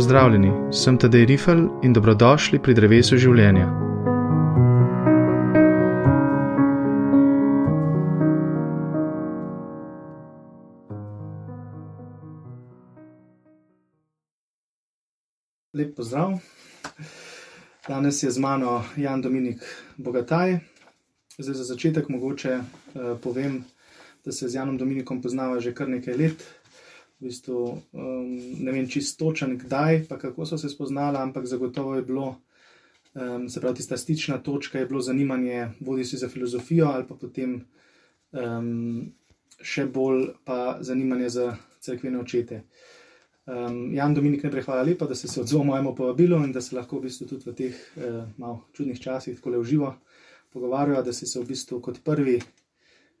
Pozdravljeni, sem Tadej Rifel in dobrodošli pri drevesu življenja. Lep pozdrav. Danes je z mano Jan Dominik Bogataj. Zdaj za začetek mogoče uh, povem, da se z Janom Dominikom poznava že kar nekaj let. V bistvu, um, ne vem čisto točen, kdaj, pa kako so se spoznala, ampak zagotovo je bilo, um, se pravi, tista stična točka je bilo zanimanje, bodi si za filozofijo, ali pa potem um, še bolj pa zanimanje za crkvene očete. Um, Jan Dominik, najprej hvala lepa, da ste se odzval mojemu povabilu in da se lahko v bistvu tudi v teh uh, malo čudnih časih tako le uživo pogovarjajo, da ste se v bistvu kot prvi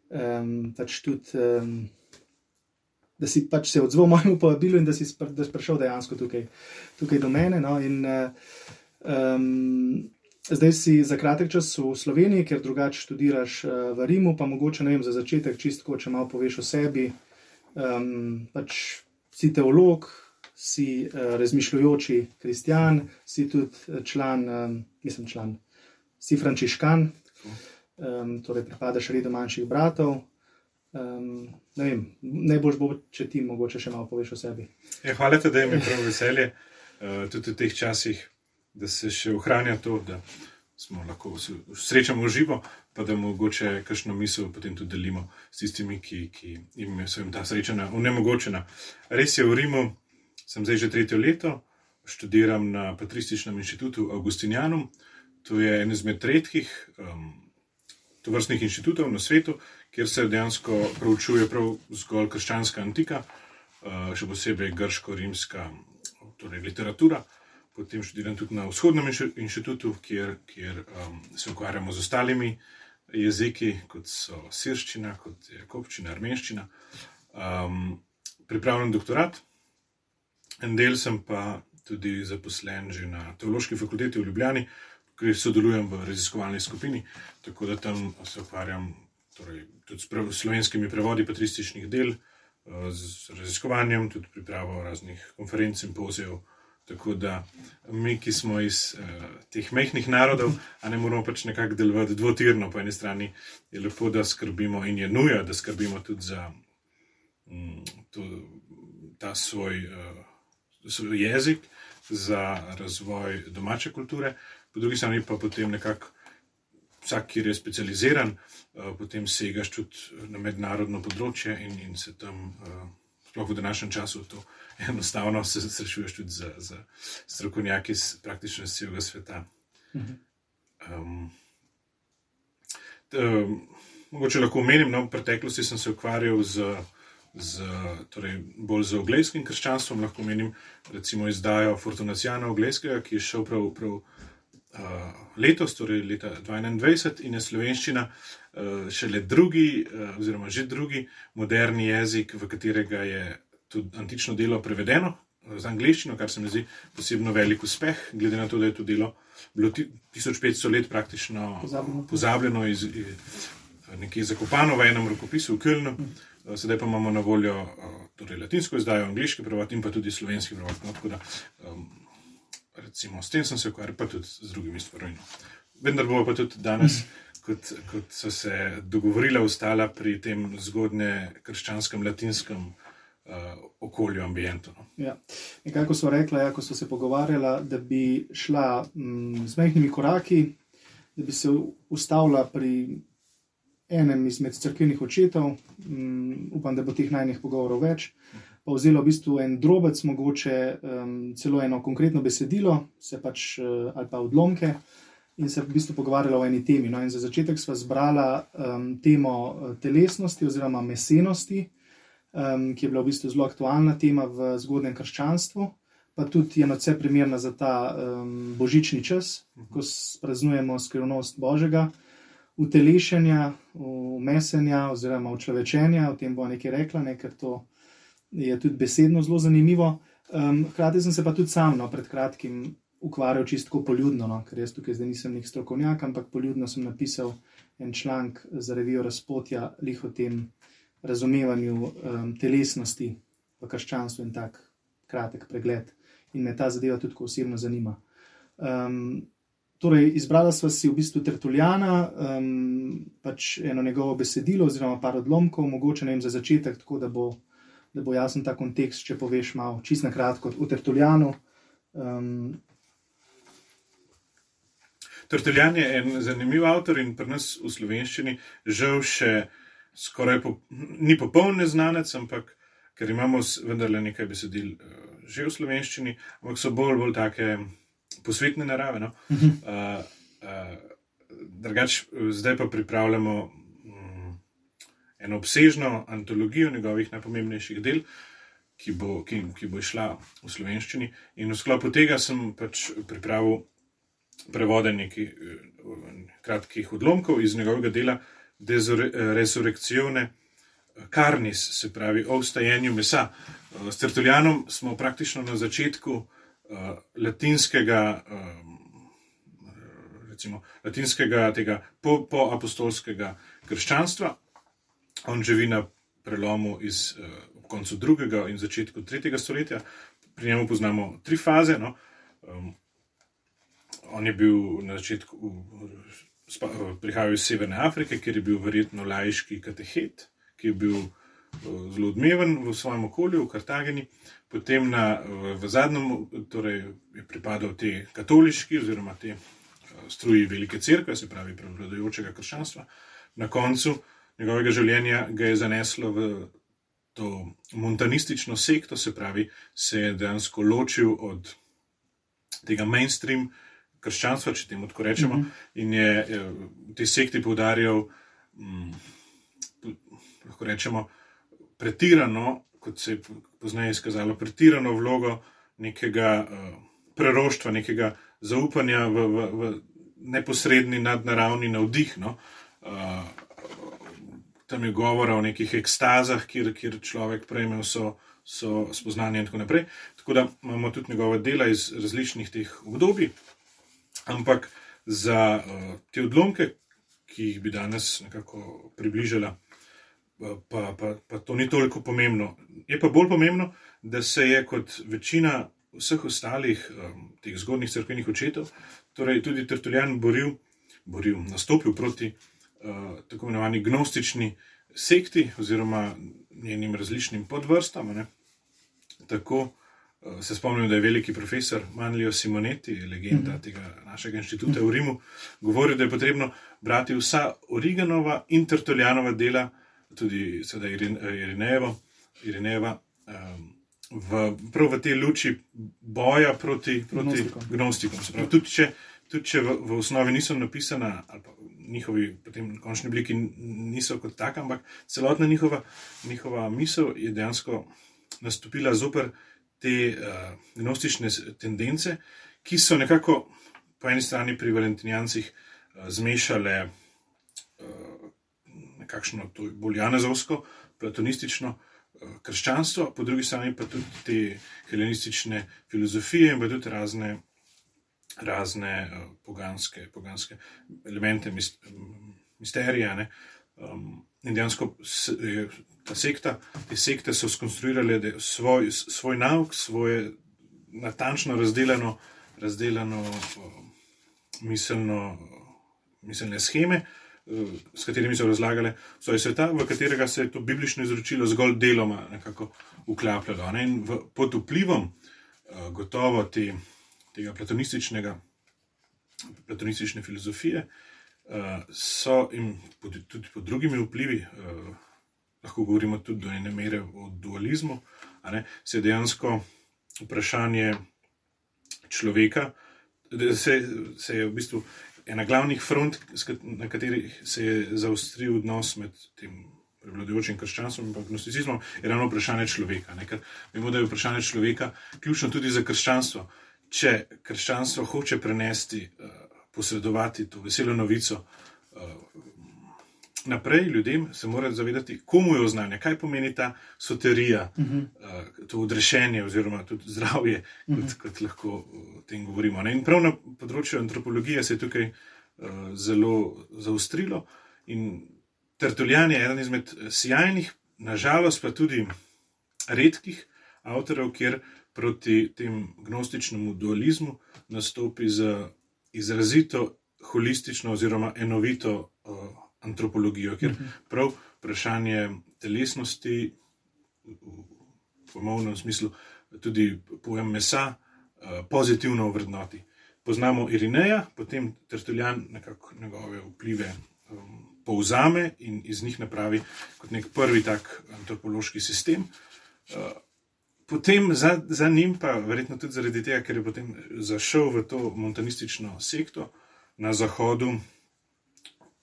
um, pač tudi. Um, Da si pač se odzval mojemu povabilu in da si da prišel dejansko tukaj, tukaj do mene. No, in, um, zdaj si za kratek čas v Sloveniji, ker drugače študiraš uh, v Rimu, pa mogoče ne vem za začetek, čistko, če malo poveš o sebi. Um, pač si teolog, si uh, razmišljujoči kristjan, si tudi član, um, mislim, član, si frančiškan, um, torej pripadaš redu manjših bratov. Um, vem, najbolj bo, če ti mogoče še malo poveš o sebi. Ja, hvala ti, da je mi prav veselje, uh, tudi v teh časih, da se še ohranja to, da smo lahko srečamo živo, pa da mogoče kakšno misel potem tudi delimo s tistimi, ki, ki jim so jim ta sreča onemogočena. Res je, v Rimu sem zdaj že tretje leto, študiram na Patrističnem inštitutu Augustinjanum. To je en izmed redkih um, tovrstnih inštitutov na svetu, kjer se dejansko proučuje prav zgolj krščanska antika, uh, še posebej grško-rimska torej literatura. Potem študiram tudi na vzhodnem inštitutu, kjer, kjer um, se ukvarjamo z ostalimi jeziki, kot so sirščina, kot je kopčina, armenščina. Um, pripravljam doktorat, en del sem pa tudi zaposlen že na teološki fakulteti v Ljubljani, kjer sodelujem v raziskovalni skupini, tako da tam se ukvarjam torej, tudi s slovenskimi prevodi patrističnih del, z raziskovanjem, tudi pripravo raznih konferenc in poziv. Tako da mi, ki smo iz uh, teh mehkih narodov, a ne moramo pač nekako delovati dvotirno. Po eni strani je lepo, da skrbimo in je nuja, da skrbimo tudi za um, to, ta svoj, uh, svoj jezik, za razvoj domače kulture, po drugi strani pa potem nekako vsak, ki je specializiran, uh, potem segaš tudi na mednarodno področje in, in se tam, uh, sploh v današnjem času, to enostavno se srečuješ tudi z, z strokovnjaki iz praktično celega sveta. Um, um, mogoče lahko omenim, da no, v preteklosti sem se ukvarjal z. Z, torej bolj z angliškim krščanstvom lahko menim, recimo, izdajo Fortunacijana Angliškega, ki je šel prav, prav uh, letos, torej leta 2021, in je slovenščina uh, šele drugi, uh, oziroma že drugi moderni jezik, v katerega je tudi antično delo prevedeno z angliščino, kar se mi zdi posebno velik uspeh, glede na to, da je to delo bilo 1500 let praktično pozabljeno, pozabljeno iz, iz, nekje zakopano v enem rokopisu v Kölnu. Sedaj pa imamo na voljo torej, latinsko izdajo, angliški prevod in pa tudi slovenski prevod. No, tako da, um, recimo, s tem sem se ukvarjal, pa tudi z drugimi stvarmi. Vendar bomo pa tudi danes, mm. kot, kot so se dogovorila, ostala pri tem zgodnje krščanskem latinskem uh, okolju, ambientu. No. Ja. Nekako so rekla, ja, ko so se pogovarjala, da bi šla mm, z mehkimi koraki, da bi se ustavila pri enem izmed crkvenih očetov. Mm, upam, da bo teh najnih pogovorov več. Pa vzela v bistvu en drobec, mogoče um, celo eno konkretno besedilo, se pač uh, ali pa odlomke. In se v bistvu pogovarjala o eni temi. No, za začetek sva zbrala um, temo telesnosti oziroma mesenosti, um, ki je bila v bistvu zelo aktualna tema v zgodnem krščanstvu, pa tudi je nadvse primerna za ta um, božični čas, ko praznujemo skrivnost Božjega, utelešenja, umesenja oziroma učlovečenja. O tem bo nekaj rekla, ne, ker to je tudi besedno zelo zanimivo. Um, hkrati sem se pa tudi sam no, pred kratkim. Ukvarjal čistko poljudno, no, ker jaz tukaj zdaj nisem nek strokovnjak, ampak poljudno sem napisal en članek za revijo Razpotja, liho tem, razumevanju um, telesnosti v krščanstvu in tak kratek pregled. in me ta zadeva tudi osebno zanima. Um, torej, izbrala sva si v bistvu Tertuljana, um, pač eno njegovo besedilo, oziroma par odlomkov, mogoče ne vem za začetek, tako da bo, da bo jasen ta kontekst, če poveš malo, čist na kratko o Tertuljanu. Um, Tertuljan je en zanimiv avtor in pri nas v slovenščini žal še skoraj po, ni popoln neznanec, ampak ker imamo vendarle nekaj besedil uh, že v slovenščini, ampak so bolj bolj take posvetne narave. No? Uh -huh. uh, uh, drugač, zdaj pa pripravljamo eno obsežno antologijo njegovih najpomembnejših del. Ki bo, ki, ki bo išla v slovenščini, in v sklopu tega sem pač pripravil prevode nekaj eh, kratkih odlomkov iz njegovega dela Resurrekcione Karnis, se pravi o vstajenju mesa. S Tertuljanom smo praktično na začetku uh, latinskega, um, recimo, latinskega po, po apostolskega krščanstva. On živi na prelomu iz uh, konca drugega in začetku tretjega stoletja. Pri njemu poznamo tri faze. No? Um, on je bil na začetku, prihajal iz Severne Afrike, kjer je bil verjetno lajški katehet, ki je bil eh, zelo odmeven v svojem okolju, v Kartageni. Potem na, v zadnjem, torej je pripadal te katoliški oziroma te eh, struji velike crkve, se pravi prevladujočega krščanstva. Na koncu njegovega življenja ga je zaneslo v to montanistično sekto, se pravi, se je dejansko ločil od tega mainstream krščanstva, če temu tako rečemo, mm -hmm. in je v tej sekti poudarjal, hm, lahko rečemo, pretirano, kot se je pozneje izkazalo, pretirano vlogo nekega uh, preroštva, nekega zaupanja v, v, v neposredni nadnaravni navdih. No? Uh, tam je govora o nekih ekstazah, kjer, kjer človek prejme vso. So spoznanje, in tako naprej. Tako da imamo tudi njegove dela iz različnih teh obdobij, Ampak za uh, te odlomke, ki jih bi danes nekako približala, pa, pa, pa to ni toliko pomembno. Je pa bolj pomembno, da se je kot večina vseh ostalih um, teh zgodnih crkvenih očetov, torej tudi Tertuljan boril, boril nastopil proti uh, tako imenovani gnostični sekti oziroma njenim različnim podvrstam. Ne? Tako Eh, se spomnim, da je veliki profesor Manlio Simonetti, legenda -hmm. tega našega inštituta v Rimu, govoril, da je potrebno brati vsa Origanova in Tertuljanova dela, tudi Irinejeva, Irinejeva um, v, prav v tej luči boja proti, proti gnostikom. Pravi, tudi če, tudi če v, v osnovi niso napisana, ali pa njihovi potem končni obliki niso kot tak, ampak celotna njihova, njihova misel je dejansko nastopila zoper te uh, gnostične tendence, ki so nekako po eni strani pri valentinijancih uh, zmešale uh, nekakšno bolj janezovsko, platonistično uh, krščanstvo, po drugi strani pa tudi te helenistične filozofije in pa tudi razne, razne uh, poganske, poganske elemente, mist, misterije. Um, in dejansko ta sekta, te sekte so skonstruirale svoj, svoj nauk, svoje natančno razdeljeno, razdeljeno miselno, miselne scheme, s katerimi so razlagali svoje sveta, v katerega se je to biblično izročilo zgolj deloma nekako uklapljalo. Ne? In v, pod vplivom gotovo te, tega platonističnega, platonistične filozofije so in tudi pod drugimi vplivi lahko govorimo tudi do ene mere o dualizmu, se je dejansko vprašanje človeka, se, se je v bistvu ena glavnih front, na katerih se je zaostril odnos med tem prevladujočim krščanstvom in agnosticizmom, je ravno vprašanje človeka. Ne? Ker vemo, da je vprašanje človeka ključno tudi za krščanstvo. Če krščanstvo hoče prenesti, uh, posredovati to veselo novico, uh, naprej ljudem se morate zavedati, komu je oznanje, kaj pomeni ta soterija, uh -huh. uh, to odrešenje oziroma tudi zdravje, kot, uh -huh. kot lahko o tem govorimo. Ne? In prav na področju antropologije se je tukaj uh, zelo zaostrilo in Tertuljan je eden izmed sjajnih, nažalost pa tudi redkih avtorjev, kjer proti tem gnostičnemu dualizmu nastopi z izrazito holistično oziroma enovito uh, antropologijo, ker prav vprašanje telesnosti, v pomovnem smislu, tudi pojem mesa, uh, pozitivno vrednoti. Poznamo Irineja, potem Tertuljan nekako njegove vplive um, povzame in iz njih napravi kot nek prvi tak antropološki sistem. Uh, Potem za, za njim, pa verjetno tudi zaradi tega, ker je potem zašel v to montanistično sekto na zahodu,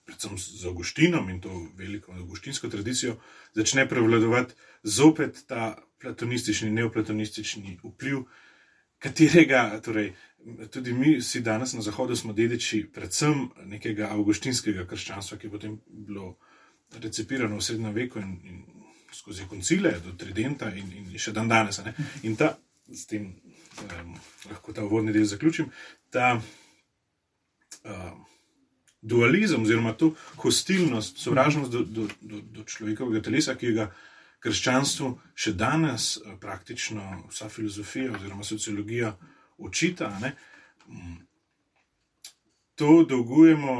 predvsem z Augustinom in to veliko augustinsko tradicijo, začne prevladovati zopet ta platonistični, neoplatonistični vpliv, katerega, torej, tudi mi, vsi danes na zahodu, smo dediči predvsem nekega augustinskega krščanstva, ki je potem bilo recepirano v srednjem veku in, in skozi koncile, do Tridenta in, in še dan danes. Ne? In ta, s tem um, lahko ta uvodni del zaključim, ta um, dualizem, oziroma to hostilnost, sovražnost do, do, do, do človekovega telesa, ki ga krščanstvu še danes uh, praktično vsa filozofija oziroma sociologija očita, to dolgujemo.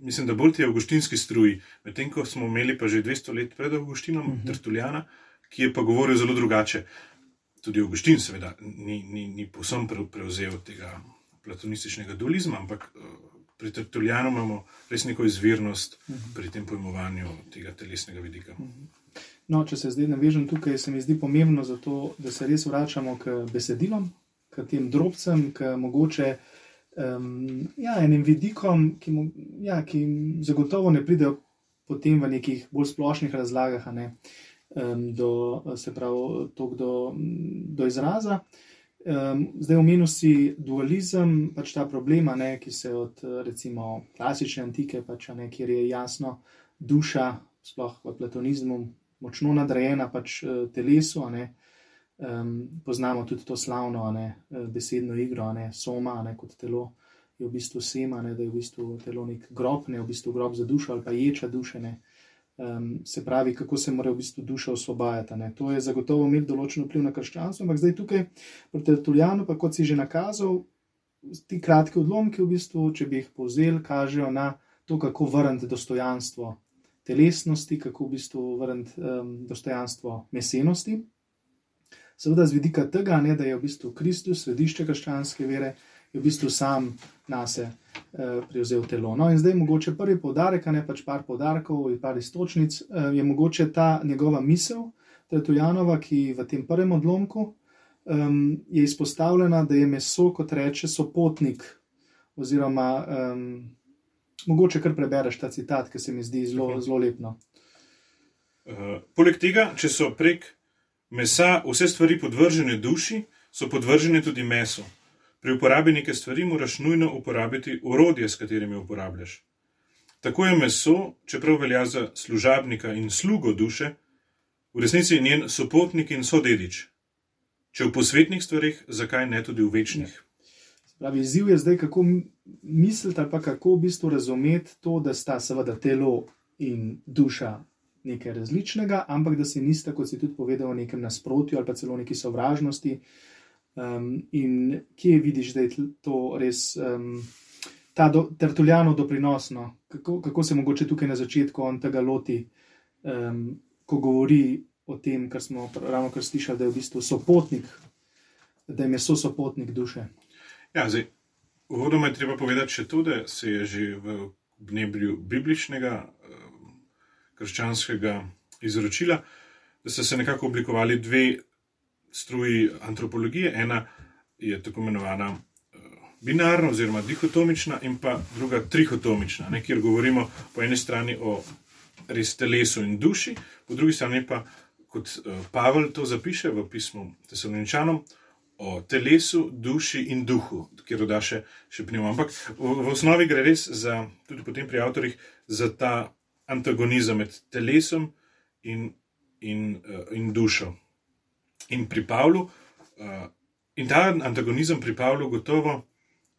Uh, mislim, da bolj ti avguštinski struji, medtem ko smo imeli pa že 200 let pred Avguštinom, uh -huh. Tertuljana, ki je pa govoril zelo drugače. Tudi Avguštin, seveda, ni, ni, ni posem prevzel tega platonističnega dualizma, ampak uh, pri Tertuljanu imamo res neko izvirnost uh -huh. pri tem pojmovanju tega telesnega vidika. Uh -huh. No, če se zdaj navežem tukaj, se mi zdi pomembno, zato, da se res vračamo k besedilom, k tem drobcem, k mogoče um, ja, enim vidikom, ki, mu, ja, ki zagotovo ne pridejo potem v nekih bolj splošnih razlagah, ne, um, do, se pravi, do, do izraza. Um, zdaj, omenil si dualizem, pač ta problema, ne, ki se od recimo klasične antike, pač, ne, kjer je jasno duša, sploh v platonizmu, močno nadrejena pač telesu. Ne, Um, poznamo tudi to slavno ne, besedno igro, ne, soma, ne, kot telo je v bistvu sema, ne, da je v bistvu telo nek grob, ne v bistvu grob za dušo ali pa ječa duše. Ne, um, se pravi, kako se mora v bistvu duša osvobajati. Ne. To je zagotovo imeti določen vpliv na krščanstvo, ampak zdaj tukaj pri Tertuljanu, pa kot si že nakazal, ti kratki odlomki, v bistvu, če bi jih povzel, kažejo na to, kako vrniti dostojanstvo telesnosti, kako v bistvu vrniti um, dostojanstvo mesenosti seveda z vidika tega, ne, da je v bistvu Kristus, središče krščanske vere, je v bistvu sam na se eh, prevzel telo. No, in zdaj mogoče prvi podarek, ne pač par podarkov in par istočnic, eh, je mogoče ta njegova misel, Tetujanova, ki v tem prvem odlomku um, je izpostavljena, da je meso, kot reče, sopotnik. Oziroma, um, mogoče kar prebereš ta citat, ki se mi zdi zelo, zelo lepno. Uh, poleg tega, če so prek mesa vse stvari podvržene duši, so podvržene tudi mesu. Pri uporabi neke stvari moraš nujno uporabiti orodje, s katerimi uporabljaš. Tako je meso, čeprav velja za služabnika in slugo duše, v resnici je njen sopotnik in sodedič. Če v posvetnih stvarih, zakaj ne tudi v večnih? Pravi, izziv je zdaj, kako misliti ali kako v bistvu razumeti to, da sta seveda telo in duša nekaj različnega, ampak da se nista, kot si tudi povedal, v nekem nasprotju ali pa celo neki sovražnosti. Um, in kje vidiš, da je to res um, ta do, tertuljano doprinosno, kako, kako se mogoče tukaj na začetku on tega loti, um, ko govori o tem, kar smo ravno kar slišali, da je v bistvu sopotnik, da je meso sopotnik duše. Ja, zdaj, uvodoma je treba povedati še to, da se je že v nebrju bibličnega krščanskega izročila, da so se nekako oblikovali dve struji antropologije. Ena je tako imenovana uh, binarna oziroma dihotomična, in pa druga trihotomična, ne, kjer govorimo po eni strani o res telesu in duši, po drugi strani pa, kot uh, Pavel to zapiše v pismu Tesaloničanom. O telesu, duši in duhu, ki jo da še, še pneumo. Ampak v, v osnovi gre res za, tudi potem pri avtorjih, za ta antagonizem med telesom in, in, uh, in dušo. In pri Pavlu, uh, in ta antagonizem pri Pavlu, gotovo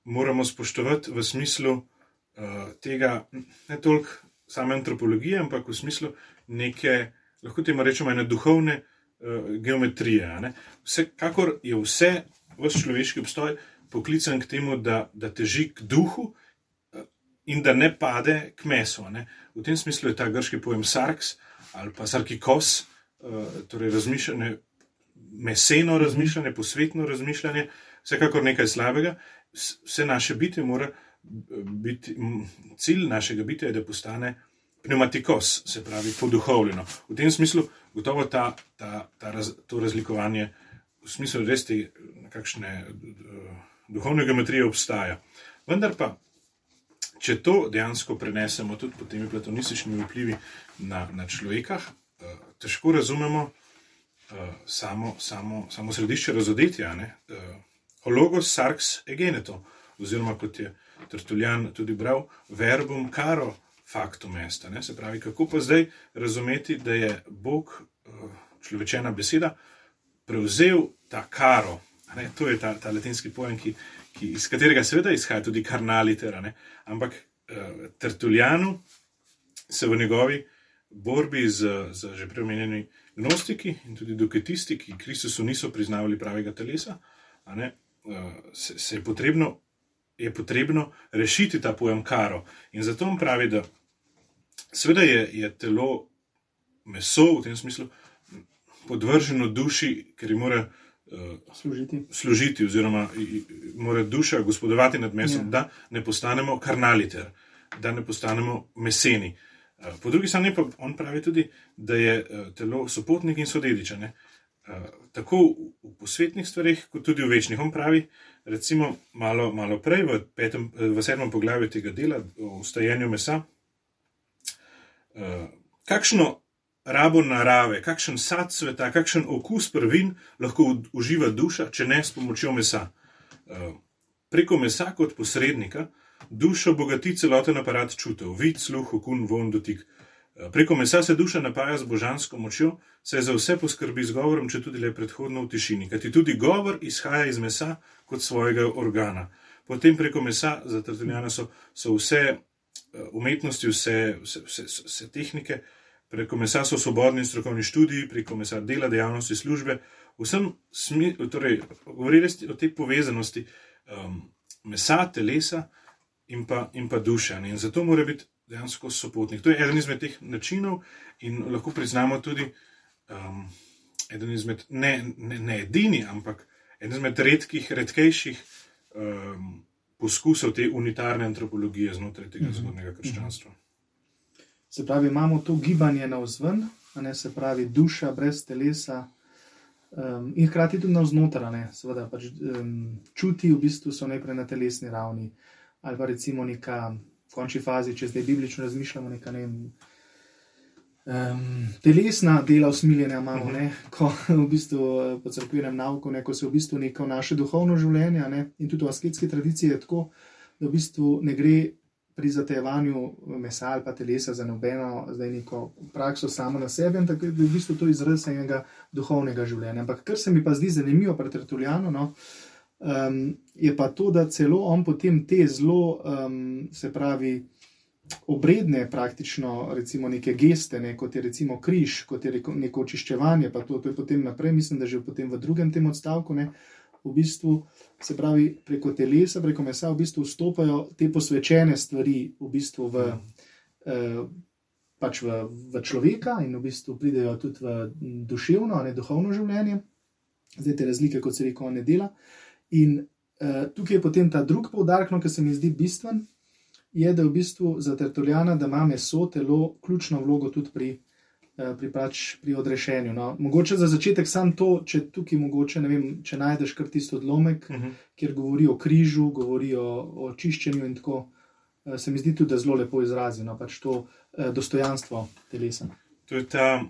moramo spoštovati v smislu uh, tega, ne toliko same antropologije, ampak v smislu neke, lahko temu rečemo, ene duhovne uh, geometrije. Vsekakor je vse, vse človeški obstoj poklican k temu, da, da teži k duhu uh, in da ne pade k mesu. Ne? V tem smislu je ta grški pojem sarks ali pa sarkikos, uh, torej razmišljanje, meseno razmišljanje, posvetno razmišljanje, vsekakor nekaj slabega. Vse naše bitje mora biti, cilj našega bitja je, da postane pneumatikos, se pravi poduhovljeno. V tem smislu gotovo ta, ta, ta raz, to razlikovanje v smislu res te nekakšne uh, duhovne geometrije obstaja. Vendar pa, če to dejansko prenesemo tudi po temi platonističnimi vplivi na, na človekah, uh, težko razumemo uh, samo, samo, samo središče razodetja. Uh, Hologos sarks egeneto, oziroma kot je Tertuljan tudi bral, verbum caro faktum est. Se pravi, kako pa zdaj razumeti, da je Bog, uh, človečena beseda, prevzel ta karo. Ne, to je ta, ta latinski pojem, ki, ki, iz katerega seveda izhaja tudi karnalitera. Ne, ampak uh, Tertuljanu se v njegovi borbi z, z že preomenjenimi gnostiki in tudi doketisti, ki Kristusu niso priznavali pravega telesa, ne, uh, se, se je, potrebno, je potrebno rešiti ta pojem karo. In zato on pravi, da seveda je, je telo meso v tem smislu podvrženo duši, ker ji mora uh, služiti. služiti, oziroma mora duša gospodovati nad mesom, ja. da ne postanemo karnaliter, da ne postanemo meseni. Uh, po drugi strani pa on pravi tudi, da je uh, telo sopotnik in sodedičane. Tako v posvetnih stvarih, kot tudi v večnih. On pravi, recimo, malo, malo prej, v, petem, v sedmem poglavju tega dela o ustajanju mesa, kakšno rabo narave, kakšen sad sveta, kakšen okus prvin lahko uživa duša, če ne s pomočjo mesa. Eh, preko mesa kot posrednika duša bogati celoten aparat čutev, vid, sluh, okun, von, dotik. Eh, preko mesa se duša napaja z božansko močjo, se za vse poskrbi z govorom, če tudi le predhodno v tišini, kajti tudi govor izhaja iz mesa kot svojega organa. Potem preko mesa, zatrtenjane so, so vse eh, umetnosti, vse, vse, vse, vse tehnike, preko mesa so svobodni strokovni študiji, preko mesa dela, dejavnosti, službe. Vsem, torej, govorili ste o tej povezanosti um, mesa, telesa in pa, in pa duša. In zato mora biti dejansko sopotnik. To je eden izmed teh načinov, in lahko priznamo tudi um, eden izmed, ne, ne, ne edini, ampak eden izmed redkih, redkejših um, poskusov te unitarne antropologije znotraj tega mhm. zgodnega krščanstva. Se pravi, imamo to gibanje na vzven, ne, se pravi, duša brez telesa, um, in hkrati tudi na vznoter, seveda pač um, čuti v bistvu so najprej na telesni ravni, ali pa recimo neka v končni fazi, če zdaj biblično razmišljamo, neka ne vem. Um, telesna dela usmiljenja imamo, ne, ko v bistvu po crkvenem nauku, ne, ko se v bistvu neko naše duhovno življenje ne, in tudi v asketski tradiciji je tako, da v bistvu ne gre pri zatevanju mesa ali pa telesa za nobeno, zdaj neko prakso samo na sebi, in tako je v bistvu to izraz enega duhovnega življenja. Ampak kar se mi pa zdi zanimivo pri Tertuljanu, no, um, je pa to, da celo on potem te zelo, um, se pravi, obredne praktično, recimo neke geste, ne, kot je recimo križ, kot je neko očiščevanje, pa to, to je potem naprej, mislim, da že potem v drugem tem odstavku. Ne, v bistvu, se pravi, preko telesa, preko mesa, v bistvu vstopajo te posvečene stvari v, bistvu v, eh, pač v, v človeka in v bistvu pridejo tudi v duševno, ne duhovno življenje. Zdaj te razlike, kot se reko, ne dela. In eh, tukaj je potem ta drugi poudarek, no, ki se mi zdi bistven, je, da v bistvu za tertuljana, da ima meso, telo, ključno vlogo tudi pri. Eh, pri, pač, pri odrešenju. No. Mogoče za začetek samo to, če tukaj mogoče, vem, če najdeš kar tisto odlomek, uh mhm. -huh. kjer govori o križu, govori o, o čiščenju in tako, eh, se mi zdi tudi zelo lepo izrazeno, pač to eh, dostojanstvo telesa. To je, ta,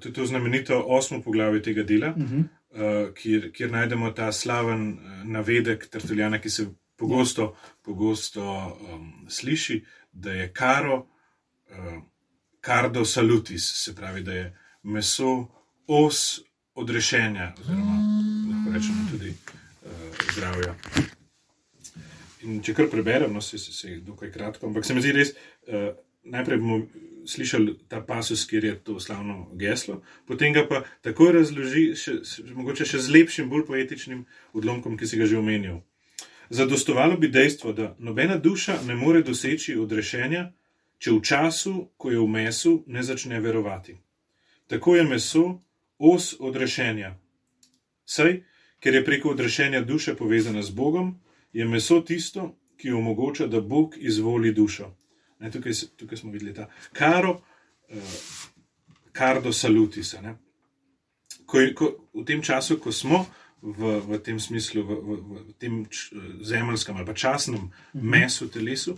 to je to znamenito osmo poglavje tega dela, uh mhm. -huh. kjer, kjer najdemo ta slaven navedek Tertuljana, ki se pogosto, pogosto um, sliši, da je karo. Uh, kardo salutis, se pravi, da je meso os odrešenja, oziroma lahko rečemo tudi uh, zdravja. In če kar preberem, no, se je dokaj kratko, ampak se mi zdi res uh, najprej bomo slišali ta pasus, kjer je to slavno geslo, potem ga pa takoj razloži, še, mogoče še z lepšim, bolj poetičnim odlomkom, ki si ga že omenil. Zadostovalo bi dejstvo, da nobena duša ne more doseči odrešenja, če v času, ko je v mesu, ne začne verovati. Tako je meso os odrešenja. Saj, ker je preko odrešenja duše povezana z Bogom, je meso tisto, ki omogoča, da Bog izvoli dušo. Ne, tukaj, tukaj smo videli ta karo, uh, kardo salutisa. Ko, ko, v tem času, ko smo v, v tem smislu, v, v, v tem zemeljskem ali pa časnem mesu, telesu,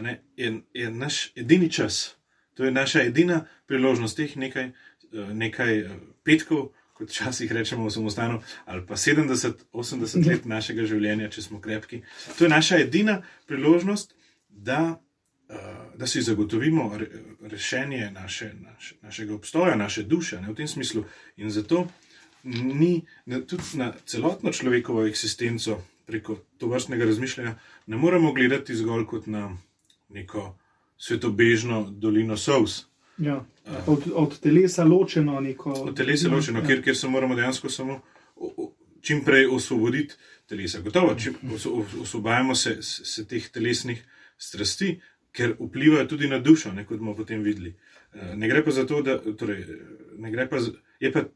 ne, je, je naš edini čas, to je naša edina priložnost teh nekaj, eh, nekaj eh, petkov. Kot včasih rečemo v samostanu, ali pa 70-80 let našega življenja, če smo krepki. To je naša edina priložnost, da Eh, da si zagotovimo rešenje naše, naše, našega obstoja, naše duše, ne, v tem smislu. In zato ni, tudi na celotno človekovo eksistenco preko to vrstnega razmišljanja ne moremo gledati zgolj kot na neko svetobežno dolino Sovs. Ja, od, od telesa ločeno, neko... od telesa ločeno ja. kjer, kjer se moramo dejansko samo čim prej osvoboditi telesa. Gotovo, če osvobajamo se, se teh telesnih strasti, ker vplivajo tudi na dušo, ne, kot bomo potem videli. Eh, ne gre pa za to, da torej, pa, je pa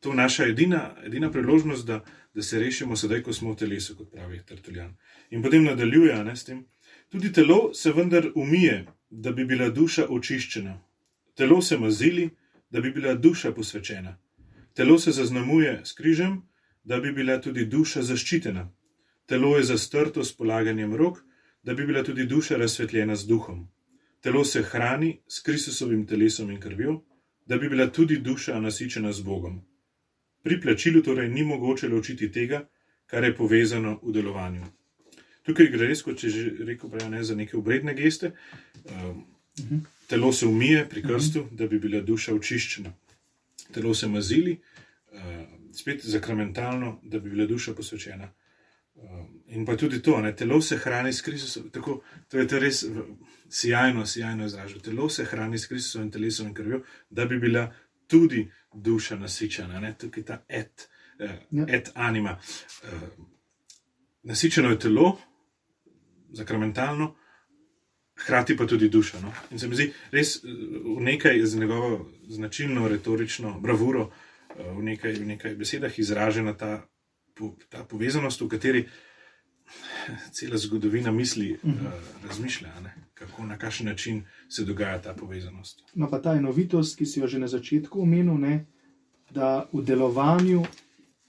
to naša edina, edina priložnost, da, da se rešimo sedaj, ko smo v telesu, kot pravi Tertuljan. In potem nadaljuje ne, s tem. Tudi telo se vendar umije, da bi bila duša očiščena. Telo se mazili, da bi bila duša posvečena. Telo se zaznamuje s križem, da bi bila tudi duša zaščitena. Telo je zastrto s polaganjem rok, da bi bila tudi duša razsvetljena z duhom. Telo se hrani s Kristusovim telesom in krvjo, da bi bila tudi duša nasičena z Bogom. Pri plačilu torej ni mogoče ločiti tega, kar je povezano v delovanju. Tukaj gre res, kot če že rekel, prej, ne, za neke obredne geste. Um, telo se umije pri krstu, da bi bila duša očiščena. Telo se mazili, uh, spet zakramentalno, da bi bila duša posvečena. Um, in pa tudi to, da telo se hrani s Kristusom. Tako, to je to res sjajno, sjajno izraženo. Telo se hrani s Kristusovim telesom in krvjo, da bi bila tudi duša nasičena. Ne? Tukaj je ta et, uh, et anima. Uh, nasičeno je telo, zakramentalno, hkrati pa tudi duša. No? In se mi zdi res uh, v nekaj z njegovo značilno retorično bravuro, uh, v, nekaj, v nekaj besedah izražena ta ta povezanost, v kateri cela zgodovina misli, uh -huh. uh, razmišlja, ne? kako na kakšen način se dogaja ta povezanost. No, pa ta enovitost, ki si jo že na začetku omenil, ne? da v delovanju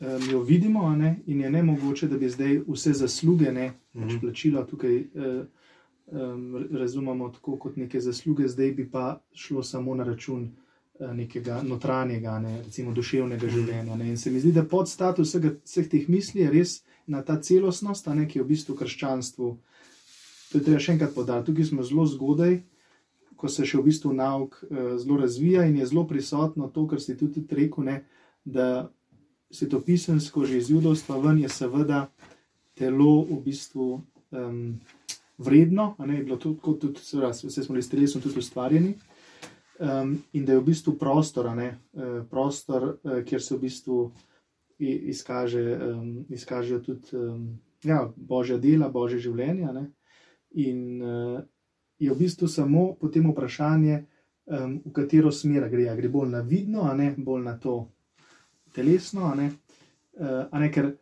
um, jo vidimo ne? in je ne mogoče, da bi zdaj vse zasluge, ne uh -huh. plačilo tukaj. Uh, Um, razumemo tako kot neke zasluge, zdaj bi pa šlo samo na račun uh, nekega notranjega, ne, recimo duševnega mm. življenja. Ne. In se mi zdi, da podstatus vsega, vseh teh misli je res na ta celostnost, ne, ki je v bistvu krščanstvu. To je treba še enkrat podati. Tukaj smo zelo zgodaj, ko se še v bistvu nauk uh, zelo razvija in je zelo prisotno to, kar si tudi rekel, ne, da se to pisemsko že iz judovstva ven je seveda telo v bistvu. Um, Vredno, ne, je bilo tudi, kot tudi, seveda, vse smo bili s telesom tudi ustvarjeni, um, in da je v bistvu prostor, ne, uh, prostor uh, kjer se v bistvu izkaže, um, izkažejo tudi um, ja, božja dela, božje življenje. Ne, in uh, je v bistvu samo potem vprašanje, um, v katero smer gre. A gre bolj na vidno, a ne bolj na to telesno. A ne, uh, a ne ker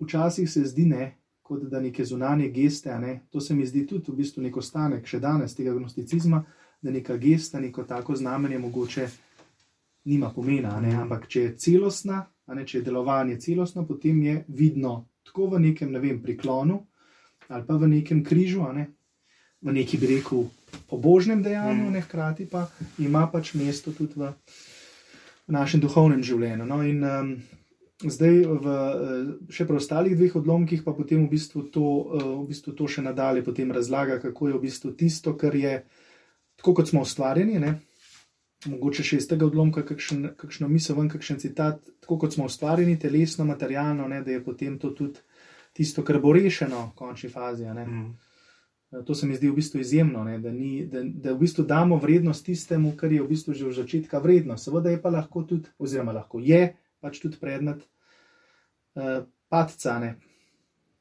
včasih se zdi ne. Kot da neke zunanje geste, ne, to se mi zdi tudi v bistvu nek ostanek še danes tega gnosticizma, uh, da neka gesta, neko tako znamenje, mogoče nima pomena. Ne? Ampak če je celostna, ne, če je delovanje celostno, potem je vidno tako v nekem ne vem, priklonu ali pa v nekem križu, ne? v neki bi rekel pobožnem dejanju, mhm. ne hkrati pa ima pač mesto tudi v, v našem duhovnem življenju. No? In, um, Zdaj, v še preostalih dveh odlomkih, pa potem v bistvu to, v bistvu to še nadalje razlaga, kako je v bistvu tisto, kar je tako kot smo ustvarjeni, ne? mogoče še iz tega odlomka, kakšen, kakšno misel, ven, kakšen citat, tako kot smo ustvarjeni, telesno, materialno, ne? da je potem to tudi tisto, kar bo rešeno v končni fazi. Mm. Eh, To se mi zdi v bistvu izjemno, ne, da, ni, da, da v bistvu damo vrednost tistemu, kar je v bistvu že od začetka vredno. Seveda je pa lahko tudi, oziroma lahko je pač tudi predmet uh, padca, ne,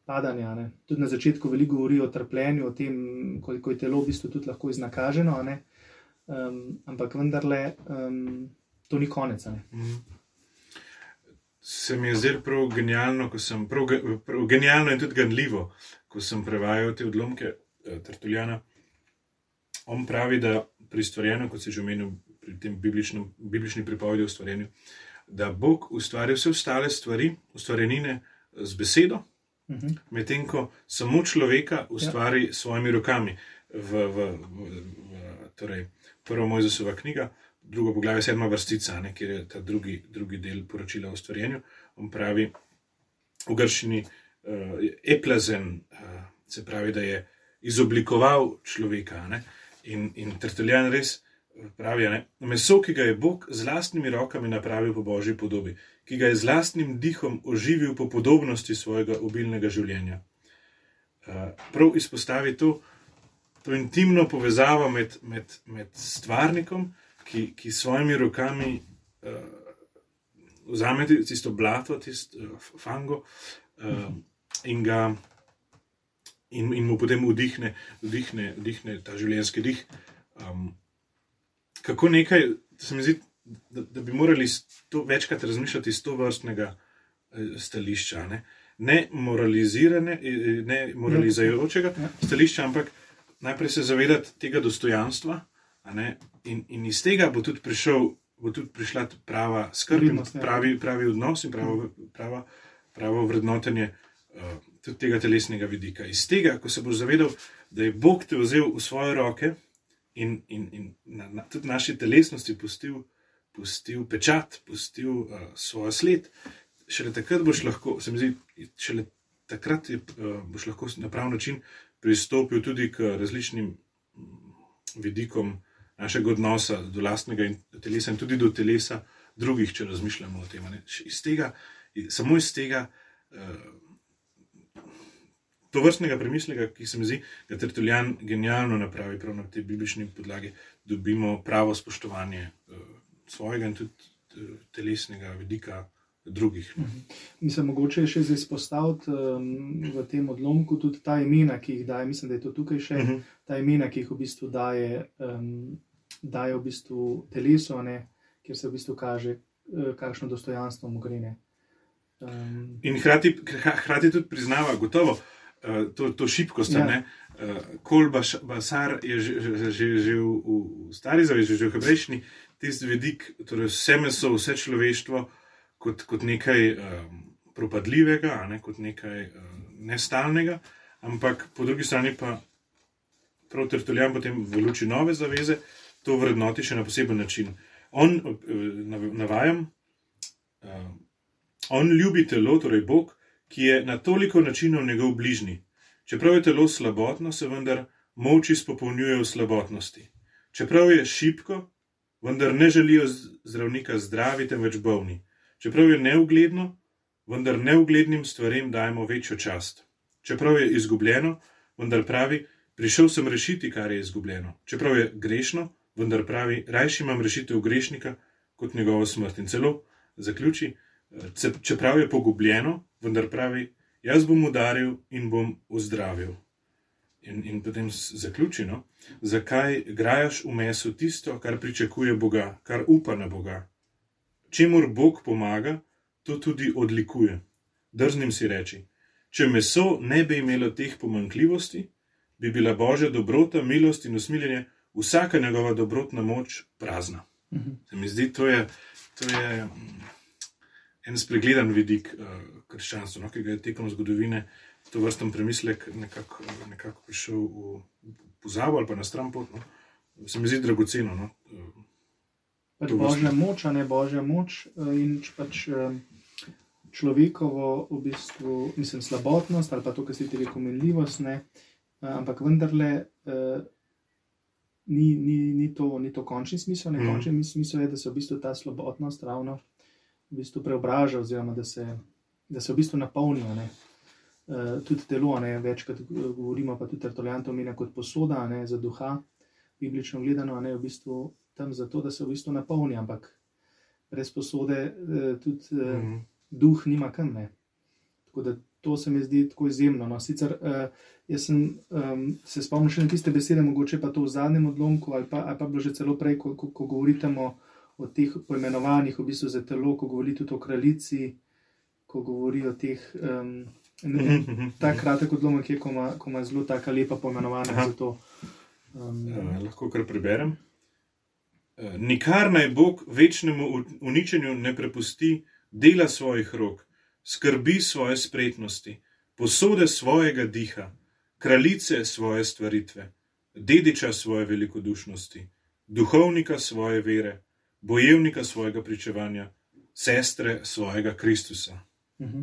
padanja. Ne. Tudi na začetku veliko govori o trpljenju, o tem, koliko je telo v bistvu tudi lahko iznakaženo, ne. um, ampak vendarle um, to ni konec. Ne. Mhm. Se mi je zdelo prav genialno, prav, prav genialno in tudi ganljivo, ko sem prevajal te odlomke Tertuljana. On pravi, da pri stvarjenju, kot si že omenil, pri tem bibličnem, biblični pripovedi o stvarjenju, da Bog ustvari vse ostale stvari, ustvarjenine z besedo, Uh -huh. medtem ko samo človeka ustvari ja. s svojimi rokami. V, v, v, v torej, prvo Mojzesova knjiga, drugo poglavje, sedma vrstica, ne, kjer je ta drugi, drugi del poročila o stvarjenju. On pravi v grščini uh, eplazen, uh, se pravi, da je izoblikoval človeka. Ne, in, in Tertuljan res pravi, ne, meso, ki ga je Bog z lastnimi rokami napravil po božji podobi, ki ga je z lastnim dihom oživil po podobnosti svojega obilnega življenja. Uh, prav izpostavi to, to intimno povezavo med, med, med stvarnikom, ki, ki s svojimi rokami uh, vzame ti- tisto blato, tisto uh, fango uh, in, ga, in, in mu potem vdihne, vdihne, vdihne ta življenjski dih. Um, kako nekaj, se mi zdi, da, da bi morali to, večkrat razmišljati iz to vrstnega eh, stališča. Ne, ne moralizirane, eh, ne moralizajočega Ja. stališča, ampak najprej se zavedati tega dostojanstva, in, in iz tega bo tudi, prišel, bo tudi prišla prava skrb, ja. pravi, pravi odnos in pravo, prava, pravo vrednotenje uh, tudi tega telesnega vidika. Iz tega, ko se boš zavedal, da je Bog te vzel v svoje roke in, in, in na, na, tudi naši telesnosti pustil, pustil pečat, pustil uh, svojo sled, šele takrat boš lahko, se mi zdi, šele takrat je, uh, boš lahko na prav način pristopil tudi k različnim mm, vidikom našega odnosa do lastnega in telesa, in tudi do telesa drugih, če razmišljamo o tem. ne. Iz tega, samo iz tega. Uh, To vrstnega premisleka, ki se mi zdi, da Tertuljan genialno napravi prav na tej biblični podlagi, dobimo pravo spoštovanje uh, svojega in tudi uh, telesnega vidika drugih. no. Mislim, mogoče je še izpostaviti um, v tem odlomku tudi ta imena, ki jih daje. Mislim, da je to tukaj še Mhm. ta imena, ki jih v bistvu daje, um, daje v bistvu telesu, ne, kjer se v bistvu kaže, uh, kakšno dostojanstvo mu gre. ne. Um, In hkrati, hkrati tudi priznava, gotovo, uh, to, to šibkost. Ja. Ja. Uh, Kol Baš- Basar je že, že, že, v, v stari zavezi, že v hebrejščini, tisti vidik, torej vse meso, vse človeštvo kot, kot nekaj um, propadljivega, ne kot nekaj uh, nestalnega, ampak po drugi strani pa prav Tertuljan potem v luči nove zaveze to vrednoti še na poseben način. On, nav- navajam, uh, On ljubi telo, torej Bog, ki je na toliko načinov njegov bližnji. Čeprav je telo slabotno, se vendar moči spopolnjuje v slabotnosti. Čeprav je šipko, vendar ne želijo zdravnika zdravi, temveč bolni. Čeprav je neugledno, vendar neuglednim stvarem dajemo večjo čast. Čeprav je izgubljeno, vendar pravi, prišel sem rešiti, kar je izgubljeno. Čeprav je grešno, vendar pravi, rajši imam rešitev grešnika kot njegovo smrt. In celo zaključi, "Ce- čeprav je pogubljeno, vendar pravi, jaz bom udaril in bom ozdravil. In, in potem s- zaključi, no, zakaj grajaš v mesu tisto, kar pričakuje Boga, kar upa na Boga. Čemur Bog pomaga, to tudi odlikuje. Drznim si reči, če meso ne bi imelo teh pomankljivosti, bi bila božja dobrota, milost in usmiljenje, vsaka njegova dobrotna moč prazna. Mhm. Se mi zdi, to je, to je en spregledan vidik uh, krščanstva, no, ki ga je tekom zgodovine to vrsten premislek nekako nekako prišel v pozabo ali pa na stran pot. No. Se mi zdi dragoceno. No. Uh, pač božja moč, a ne božja moč eh, in pač človekovo, v bistvu, mislim, slabotnost ali pa to, kar si ti rekel, menljivost, ne, eh, ampak vendarle. Ni, ni, ni, to, ni to končni smisel, ne Mhm. končni smisel je, da se v bistvu ta slabotnost ravno v bistvu preobraža, oziroma da se, da se v bistvu napolnijo. Ne. uh, tudi telo, ne, večkrat govorimo, pa tudi Tertulijan to omenja kot posoda ne, za duha, biblično gledano, ne v bistvu tam zato, da se v bistvu napolni, ampak brez posode uh, tudi uh, mm -hmm. duh nima kam. Ne. Tako da to se mi zdi tako izjemno. No. Sicer uh, jaz sem, um, se spomnim še na tiste besede, mogoče pa to v zadnjem odlomku, ali pa, ali pa bilo že celo prej, ko, ko, ko govorite o, o teh poimenovanjih, v bistvu za telo, ko govorite tudi o kraljici, ko govori o teh. Um, Mhm, Ta kratek odlomek je, ko ima, ko ima zelo tako lepa poimenovanja za to. Um, Uh, lahko kar preberem. Uh, nikar naj Bog večnemu uničenju ne prepusti dela svojih rok, skrbi svoje spretnosti, posode svojega diha, kraljice svoje stvaritve, dediča svoje velikodušnosti, duhovnika svoje vere, bojevnika svojega pričevanja, sestre svojega Kristusa. Mhm.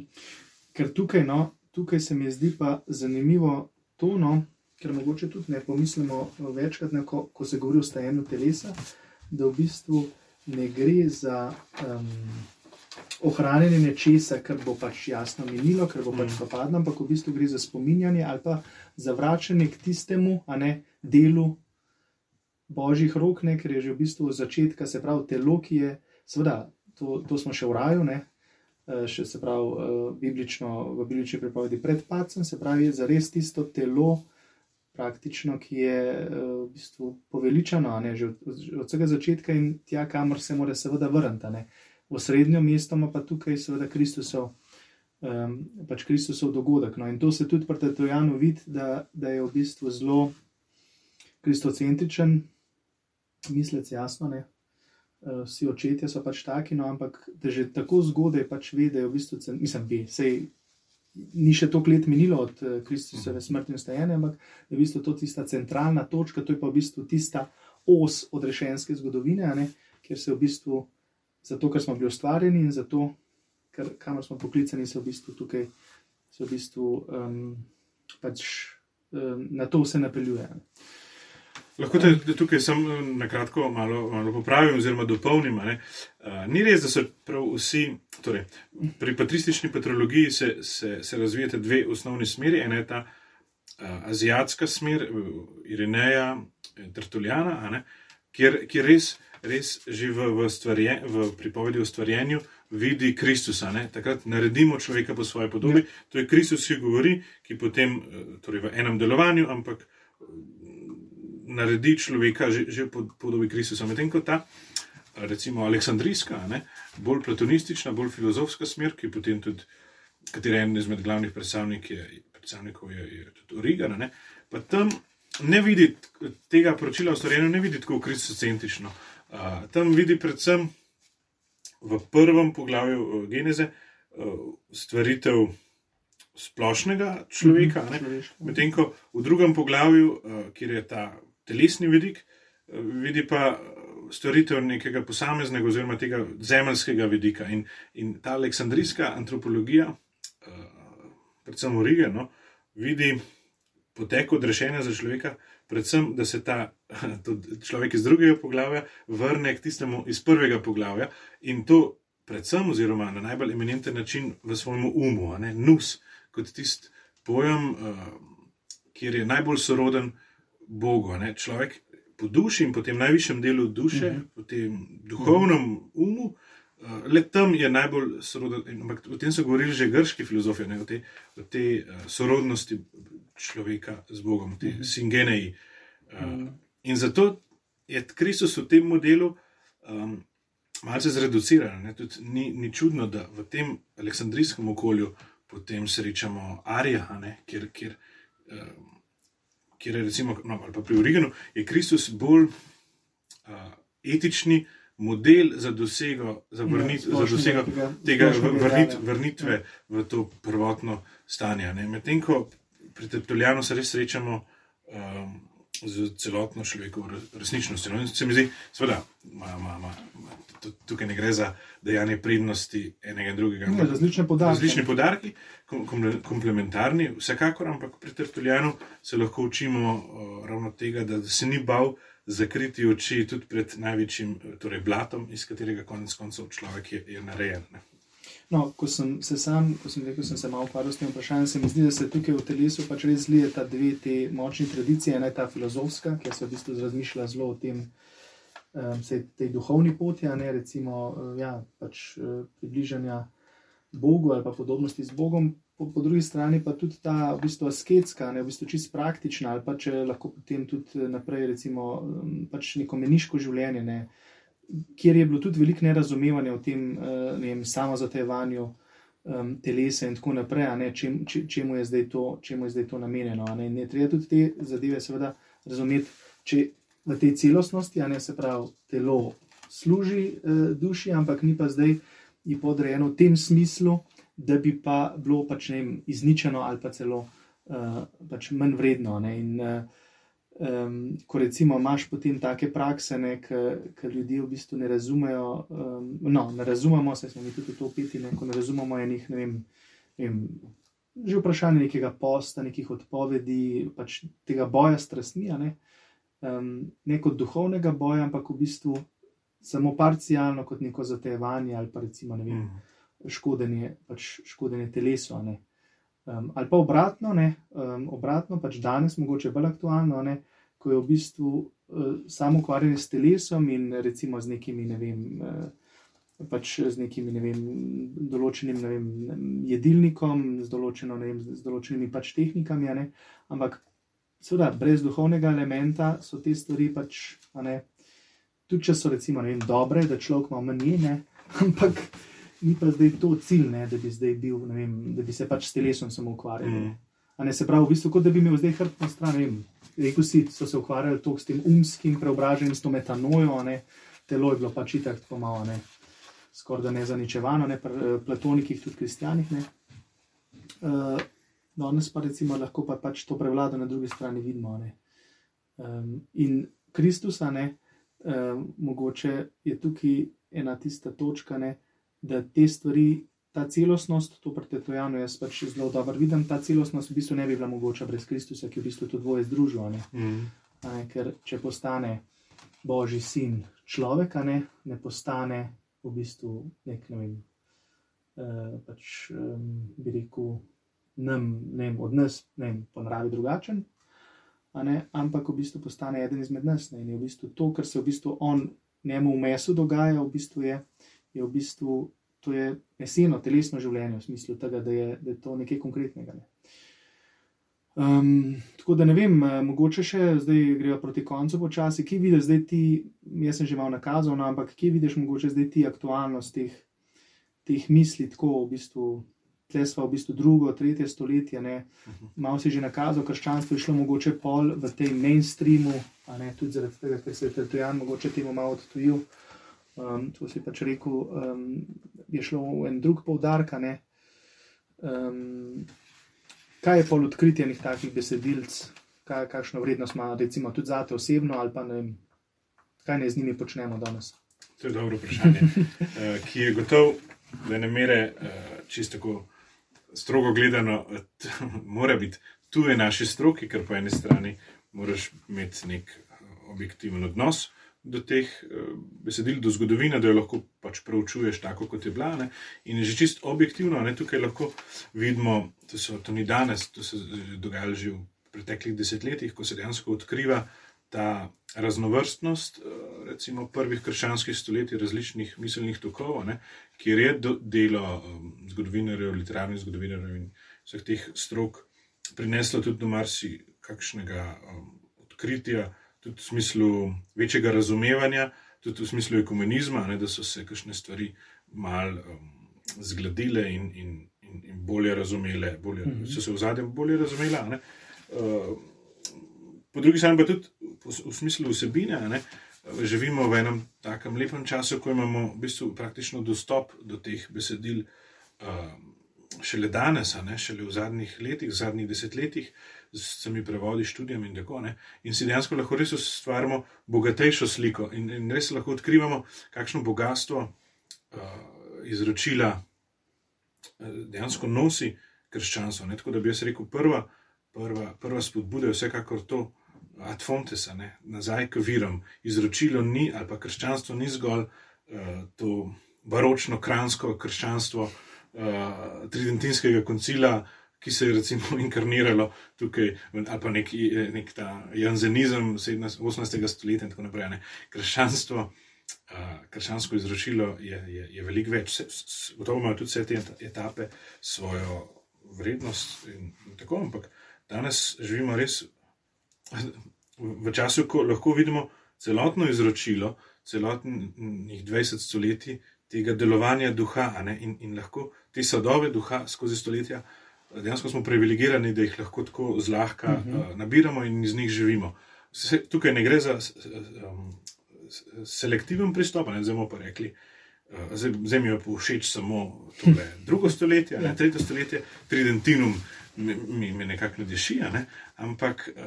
Ker tukaj, no, tukaj se mi zdi pa zanimivo to, no, ker mogoče tudi ne pomislimo večkrat, ne, ko, ko se govori o stajenju telesa, da v bistvu ne gre za um, ohranjanje nečesa, kar bo pač jasno minilo, ker bo pač Mm. propadlo, ampak v bistvu gre za spominjanje ali pa za vračanje k tistemu, a ne delu božjih rok, ne, ker je že v bistvu od začetka, se pravi, telo, ki je, seveda, to, to smo še v raju, ne, eh, še se pravi, eh, biblično, v biblični pripovedi pred pacem, se pravi, za res tisto telo, praktično, ki je eh, v bistvu poveličano, ne, že od, od vsega začetka in tja, kamor se mora seveda vrniti. V srednjo mesto pa tukaj seveda Kristusov. Um, pač Kristusov dogodek. No, in to se tudi pri Tetojanu vidi, da, da je v bistvu zelo kristocentričen, mislec, jasno. Ne? Eh, Vsi očetje so pač taki, no, ampak da že tako zgodaj pač ve, da je v bistvu, cen- mislim, ve, sej ni še toliko let minilo od eh, Kristusove smrti in stajanja, ampak da je v bistvu to tista centralna točka, to je pa v bistvu tista os odrešenske zgodovine, ne, kjer se v bistvu, zato ker smo bili ustvarjeni in zato, ker, kamor smo poklicani, se v bistvu tukaj, se v bistvu um, pač um, na to vse napeljuje. ne. Lahko te te tukaj samo na kratko malo, malo popravim oziroma dopolnim. Uh, ni res, da so prav vsi, torej, pri patristični patrologiji se, se, se razvijata dve osnovni smeri. Ena je ta uh, azijatska smer, uh, Irineja, eh, Tertuljana, a ne, kjer, kjer res, res že v, v, stvarje, v pripovedi o stvarjenju vidi Kristusa. Ne. Takrat naredimo človeka po svoji podobi. To je Kristus, ki govori, ki potem, eh, torej v enem delovanju, ampak naredi človeka že, že po podobi Kristusa. Medtem ko ta, recimo, aleksandrijska, ne, bolj platonistična, bolj filozofska smer, ki potem tudi, katera je eden izmed glavnih predstavnik je, predstavnikov je, je tudi Origan, ne, pa tam ne vidi tega poročila o stvarjenju, ne vidi tako kristocentrično. Uh, tam vidi predvsem v prvem poglavju uh, Geneze uh, stvaritev splošnega človeka, Človeško. Medtem ko v drugem poglavju, uh, kjer je ta telesni vidik, uh, vidi pa uh, stvaritev nekega posameznega oziroma tega zemeljskega vidika. In, in ta aleksandrijska antropologija, uh, predvsem Origen, no, vidi potek odrešenja za človeka, predvsem, da se ta človek iz drugega poglavja vrne k tistemu iz prvega poglavja in to predvsem, oziroma na najbolj eminenten način v svojem umu, ne nus, kot tisti pojem, uh, kjer je najbolj soroden Bogu. Ne? Človek po duši in po tem najvišjem delu duše, mm -hmm. po tem duhovnem umu. Uh, le tam je najbolj soroden, in- ampak o tem so govorili že grški filozofi, ne, o tej te, uh, sorodnosti človeka z Bogom, o tej Mhm. singeneji. Uh, Mhm. In zato je Kristus v tem modelu um, malce zreduciran. Ne? Tudi Ni, ni čudno, da v tem aleksandrijskem okolju potem srečamo Arija, kjer, kjer, um, kjer je recimo, no, ali pa pri Origenu, je Kristus bolj uh, etični model za dosego, za, vrnit, Ja, za dosego tega- vrnit, vrnitve v to prvotno stanje. Medtem ko pri Tertuljanu se res srečamo um, z celotno človekovo re- resničnostjo. No, se mi zdi, seveda, ma, ma, ma, ma, tu- tukaj ne gre za dejanje prednosti enega in drugega. Ne, različne podatke. Različni podarki, kom- komple- komplementarni, vsekakor, ampak pri Tertuljanu se lahko učimo uh, ravno tega, da se ni bal zakriti oči tudi pred največjim torej blatom, iz katerega konec koncev človek je, je narejen. Ne. No, ko sem se sam, ko sem rekel, sem se malo ukvarjal s tem vprašanjem, se mi zdi, da se tukaj v telesu pač res zlijeta dve te močni tradicije. Ena je ta filozofska, ki se v bistvu razmišlja zelo o tem, um, tej duhovni poti, ne recimo, uh, ja, pač uh, približanja Bogu ali pa podobnosti z Bogom. Po, po drugi strani pa tudi ta v bistvu asketska, ne v bistvu čist praktična, ali pa če lahko potem tudi naprej, recimo, pač neko meniško življenje. Ne, kjer je bilo tudi veliko nerazumevanja o tem uh, ne samozatevanju um, telesa in tako naprej, ne, čem, če, čemu, je to, čemu je zdaj to namenjeno. Ne, ne treba tudi te zadeve seveda razumeti, če v tej celostnosti, a ne se pravi, telo služi uh, duši, ampak ni pa zdaj ji podrejeno v tem smislu, da bi pa bilo pač ne vem, izničeno ali pa celo uh, pač manj vredno. Ne, in, uh, um, ko recimo imaš potem take prakse, ki ljudje v bistvu ne razumejo. Um, no, ne razumemo, se smo mi tudi to opiti, ne, ko ne razumemo enih, ne vem, ne vem, že vprašanje nekega posta, nekih odpovedi, pač tega boja strastmi, ne, um, ne kot duhovnega boja, ampak v bistvu samo parcialno kot neko zatevanje ali pa recimo ne vem. Mm. Škodenje, pač škodenje telesu. Um, ali pa obratno, ne, um, obratno, pač danes, mogoče bolj aktualno, ne, ko je v bistvu uh, samo ukvarjanje s telesom in recimo z nekimi, ne vem, uh, pač z nekimi, ne vem, določenim ne vem, jedilnikom, z, določeno, ne vem, z določenimi pač tehnikami, ne, ampak seveda brez duhovnega elementa so te stvari pač, ne, tudi če so recimo, ne vem, dobre, da človek malo manj je, ampak ni pa zdaj to cilj, ne, da bi zdaj bil, vem, da bi se pač s telesom samo ukvarjal. Mm. Ne, se pravi, v bistvu, kot da bi imel zdaj hrbtno stran. Rekel si, so se ukvarjali s tem umskim preobraženjem, s to metanojo, ne, telo je bilo pač itak tako malo, ne, skoraj da ne zaničevano, ne, pri eh, platonikih, tudi kristijanih. Uh, danes pa recimo lahko pa pač to prevlada na drugi strani vidimo. Um, in Kristusa, ne, um, mogoče je tukaj ena tista točka, ne, da te stvari, ta celostnost, to pretetojano jaz pač zelo dobro vidim, ta celostnost v bistvu ne bi bila mogoča brez Kristusa, ki v bistvu to dvoje združil. Mm. Ker če postane Božji sin človek, ne, ne postane v bistvu nek, ne vem, eh, pač um, bi rekel, nam, ne vem, od nas, ne vem, po naravi drugačen. Ne, ampak v bistvu postane eden izmed nas. Ne, in je v bistvu to, kar se v bistvu on njemu v mesu dogaja, v bistvu je, je v bistvu to je meseno, telesno življenje, v smislu tega, da je, da je to nekaj konkretnega. Ne. Um, tako da ne vem, eh, mogoče še zdaj grejo proti koncu počasi, ki vidiš zdaj ti, jaz sem že malo nakazal, no, ampak ki vidiš mogoče zdaj ti aktualnost teh, teh misli, tako v bistvu. Tle smo v bistvu drugo, tretje stoletje, ne. Mhm. malo si že nakazal, krščanstvo je šlo mogoče pol v tej mainstreamu, ne, tudi zaradi tega, ker se je Tertujan mogoče temu malo odtujil. Um, to si pač rekel, um, je šlo v en drug poudarek. Um, kaj je pol odkritje nekih takih besedilc, kaj, kakšno vrednost ima, recimo, tudi za te osebno, ali pa ne vem, kaj ne z njimi počnemo danes? To je dobro vprašanje, uh, ki je gotovo, da ne mere uh, čisto tako strogo gledano, mora biti tu je naši stroki, ker po eni strani moraš imeti nek objektiven odnos do teh uh, besedil, do zgodovine, da jo lahko pač preučuješ tako, kot je bila. Ne? In že čist objektivno, ne tukaj lahko vidimo, da so to ni danes, to se je dogajalo že v preteklih desetletjih, ko se dejansko odkriva ta raznovrstnost, uh, recimo prvih krščanskih stoletij, različnih miselnih tokov, ne? kjer je delo um, zgodovinarjev, literarnih zgodovinarjev in vseh teh strok prineslo tudi do marsikakšnega um, odkritja tudi v smislu večjega razumevanja, tudi v smislu ekumenizma, ne, da so se kakšne stvari mal um, zgladile in, in, in, in bolje razumele, bolje, mm -hmm. so se v zadnjem bolje razumele. Uh, po drugi strani pa tudi v, v smislu vsebine. Ne, Živimo v enem takem lepem času, ko imamo v bistvu praktično dostop do teh besedil uh, šele danes, ne, šele v zadnjih letih, v zadnjih desetletjih, z temi prevodi, študijam in tako naprej. In si dejansko lahko res ustvarjamo bogatejšo sliko in, in res lahko odkrivamo, kakšno bogatstvo uh, izročila uh, dejansko nosi krščanstvo. Ne? Tako da bi jaz rekel, prva, prva, prva spodbuda je vsekakor to. Ad fontesa, ne, nazaj k virom. Izročilo ni, ali pa krščanstvo ni zgolj uh, to baročno, kransko krščanstvo, uh, tridentinskega koncila, ki se je recimo inkarniralo tukaj, ali pa nek, nek ta janzenizem 18. stoletja in tako naprej. Ne. Krščanstvo, uh, krščansko izročilo je, je, je veliko več, gotovo imajo tudi vse te etape svojo vrednost in, in tako, ampak danes živimo res v času, ko lahko vidimo celotno izročilo, celotnih 20 stoletij tega delovanja duha in, in lahko te sadove duha skozi stoletja dejansko smo privilegirani, da jih lahko tako zlahka uh -huh. uh, nabiramo in iz njih živimo. Se, tukaj ne gre za um, selektiven pristop, ne bomo pa rekli. Uh, zdaj mi je všeč samo tole drugo stoletje, ne ja. tretje stoletje, tridentinum mi, mi nekako ne diši, ne? ampak uh,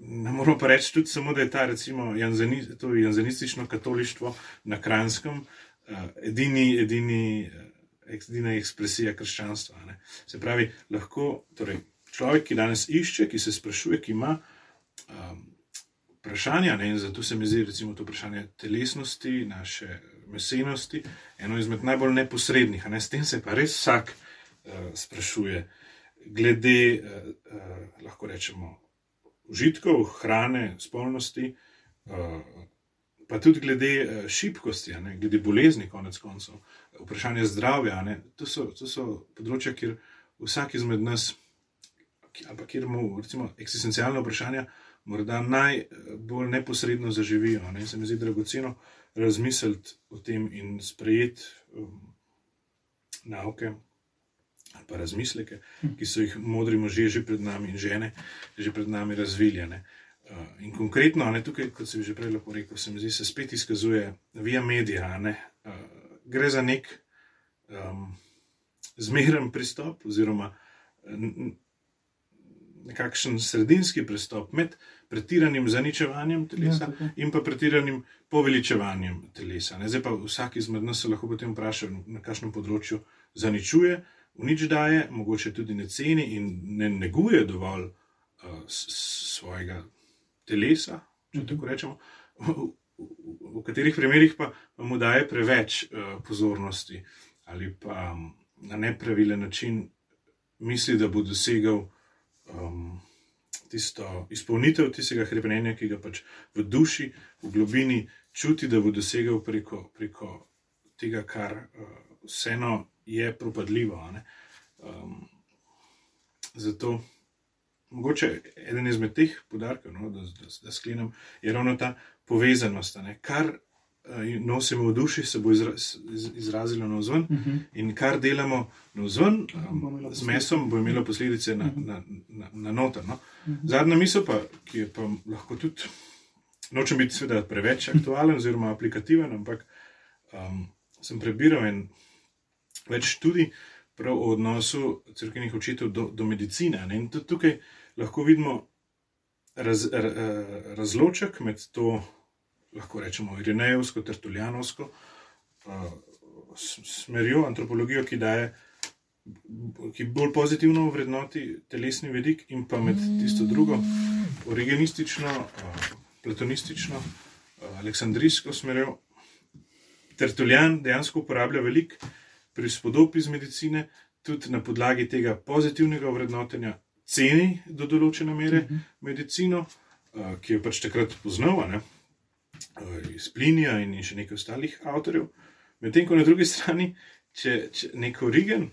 ne moramo pa reči tudi samo, da je ta recimo janzeni, janzenistično katolištvo na Kranskem edini, edini edina ekspresija krščanstva. Ne. Se pravi, lahko torej, človek, ki danes išče, ki se sprašuje, ki ima um, vprašanja, ne, in zato se mi zdi, recimo, to vprašanje telesnosti, naše mesenosti, eno izmed najbolj neposrednih. Ne. S tem se pa res vsak uh, sprašuje, glede, uh, uh, lahko rečemo, užitkov, hrane, spolnosti. Uh, Pa tudi glede šibkosti, ne, glede bolezni, konec koncev vprašanje zdravja. To so, to so področja, kjer vsak izmed nas, ali pa kjer mu, recimo, eksistencialne vprašanja, morda najbolj neposredno zaživijo. Ne? Se mi zdi dragoceno razmisliti o tem in sprejeti um, nauke. Pa razmisleke, ki so jih modri možje že pred nami in žene že pred nami razviljene. Uh, in konkretno, ne, tukaj, kot sem že prej rekel, se mi zdi, se spet izkazuje via media, ne, uh, gre za nek um, zmeren pristop, oziroma nekakšen sredinski pristop med pretiranim zaničevanjem telesa ja, in pa pretiranim poveličevanjem telesa. Ne? Zdaj pa vsak izmed nas se lahko potem vpraša, na kakšnem področju zaničuje, v nič daje, mogoče tudi ne ceni in ne neguje dovolj uh, svojega telesa, če mhm. tako rečemo v katerih primerjih pa mu daje preveč uh, pozornosti ali pa um, na nepravilen način misli, da bo dosegel um, tisto izpolnitev tistega hrepenenja, ki ga pač v duši, v globini čuti, da bo dosegel preko, preko tega, kar uh, vseeno je propadljivo. Um, zato. Mogoče eden izmed teh podarkov, no, da, da, da sklenem, je ravno ta povezanost. Ne? Kar uh, nosimo v duši, se bo izra, izrazilo na vzven, uh mhm. -huh. in kar delamo na vzven, um, z mesom, bo imelo posledice na, uh -huh. na, na, na noter. No? Uh mhm. -huh. Zadnja misel, pa, ki je pa lahko tudi, nočem biti seveda preveč aktualen oziroma aplikativen, ampak um, sem prebiral in več študij. Prav o odnosu crkvenih očetov do, do medicine. Ne? In tudi tukaj lahko vidimo raz, r, razloček med to lahko rečemo, Irenejevsko, Tertuljanovsko uh, smerjo, antropologijo, ki daje, ki bolj pozitivno vrednoti telesni vidik, in pa med tisto drugo, origenistično, uh, platonistično, uh, aleksandrijsko smerjo. Tertuljan dejansko uporablja veliko prispodob iz medicine, tudi na podlagi tega pozitivnega vrednotenja, ceni do določene mere uh mhm. -huh. medicino, uh, ki jo pač takrat poznava. Eh, iz Plinija in še nekaj ostalih avtorjev. Medtem ko na drugi strani, če, če neko Rigen,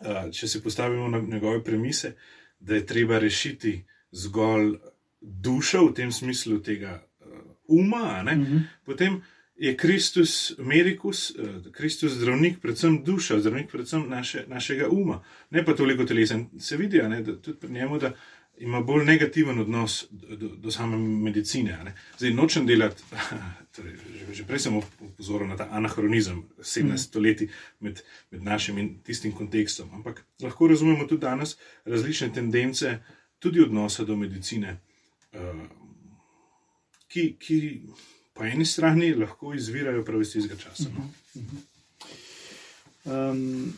eh, če se postavimo na njegove premise, da je treba rešiti zgolj dušo v tem smislu tega eh, uma, ne, mm -hmm. potem je Kristus Medikus, Kristus zdravnik, predvsem duša, zdravnik predvsem naše, našega uma, ne pa toliko telesa. Se vidi, ne, da tudi pri njemu, da ima bolj negativen odnos do, do, same medicine. Zdaj, nočem delati, torej, že, že prej sem opozoril na ta anahronizem 17 mm. stoletij med, med našim in tistim kontekstom, ampak lahko razumemo tudi danes različne tendence, tudi odnosa do medicine, uh, ki, ki po eni strani lahko izvirajo prav iz tistega časa. No? Mm -hmm. um,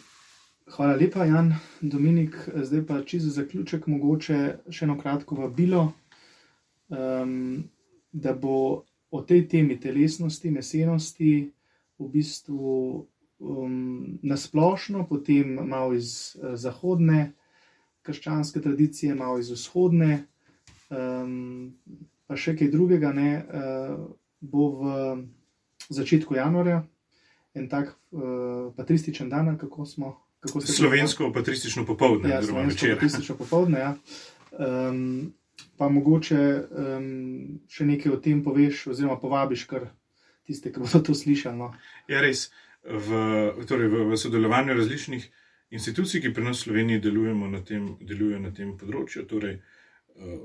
Hvala lepa, Jan, Dominik. Zdaj pa čisto za zaključek, mogoče še eno kratko vabilo, um, da bo o tej temi telesnosti, nesenosti v bistvu um, nasplošno, potem malo iz uh, zahodne krščanske tradicije, malo iz vzhodne, um, pa še kaj drugega, ne, uh, bo v začetku januarja en tak uh, patrističen dan, kako smo. Kako slovensko patristično popoldne, ja, oziroma večer. Patristično popoldne, ja. Um, pa mogoče um, še nekaj o tem poveš, oziroma povabiš kar tiste, ki bodo to slišali. No. Ja, res. V, torej v, v sodelovanju različnih institucij, ki pri nas v Sloveniji na tem, delujejo na tem področju, torej uh,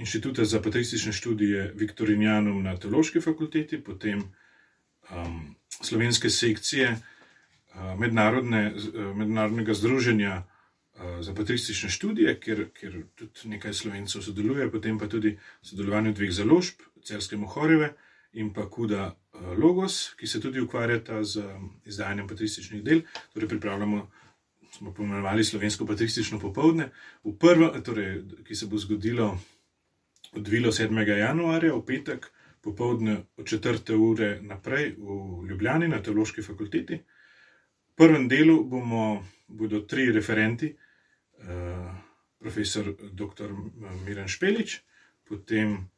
Inštituta za patristične študije Viktorinjanum na Teološki fakulteti, potem um, slovenske sekcije uh, mednarodne, uh, mednarodnega združenja uh, za patristične študije, kjer, kjer tudi nekaj slovencev sodeluje, potem pa tudi sodelovanje dveh založb, Cerske Mohoreve in pa Kuda uh, Logos, ki se tudi ukvarjata z um, izdajanjem patrističnih del. Torej, pripravljamo, smo pomenovali slovensko patristično popovdne, prvo, torej, ki se bo zgodilo, odvilo 7. januarja, v petek, popovdne od 4. ure naprej v Ljubljani na Teološki fakulteti. V prvem delu bomo, bodo tri referenti, uh, profesor dr. Miren Špelič, potem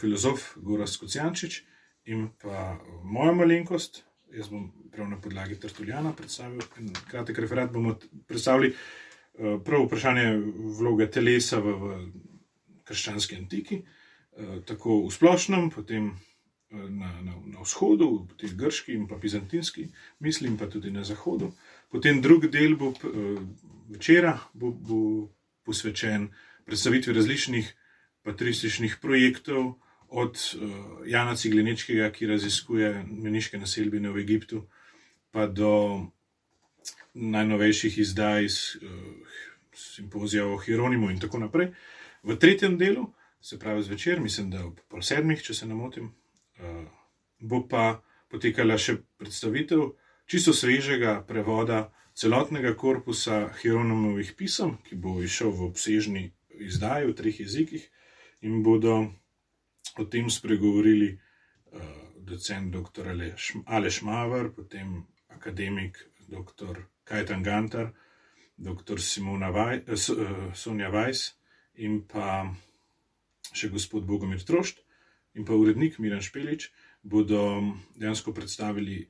filozof Goras Kocijančič in pa moja malenkost. Jaz bom prav na podlagi Tartuljana predstavil en kratek referat. bomo predstavili prvo vprašanje vloge telesa v, v krščanski antiki, uh, tako v splošnem, potem uh, na, na, na vzhodu, potem grški in pa bizantinski, mislim pa tudi na zahodu. Potem drugi del bo uh, večera, bo, bo posvečen predstavitvi različnih patrističnih projektov, od uh, Jana Ciglenečkega, ki raziskuje meniške naselbine v Egiptu, pa do najnovejših izdaj iz uh, simpozija o Hieronimu in tako naprej. V tretjem delu, se pravi zvečer, mislim, da ob pol sedmih, če se ne motim, uh, bo pa potekala še predstavitev čisto svežega prevoda celotnega korpusa Hieronimovih pisem, ki bo išel v obsežni izdaji v treh jezikih in bodo o tem spregovorili uh, docent dr. Aleš Maver, potem akademik dr. Kajtan Gantar, dr. Simona Vaj, uh, Sonja Vajs in pa še gospod Bogomir Trošt in pa urednik Miran Špelič bodo dejansko predstavili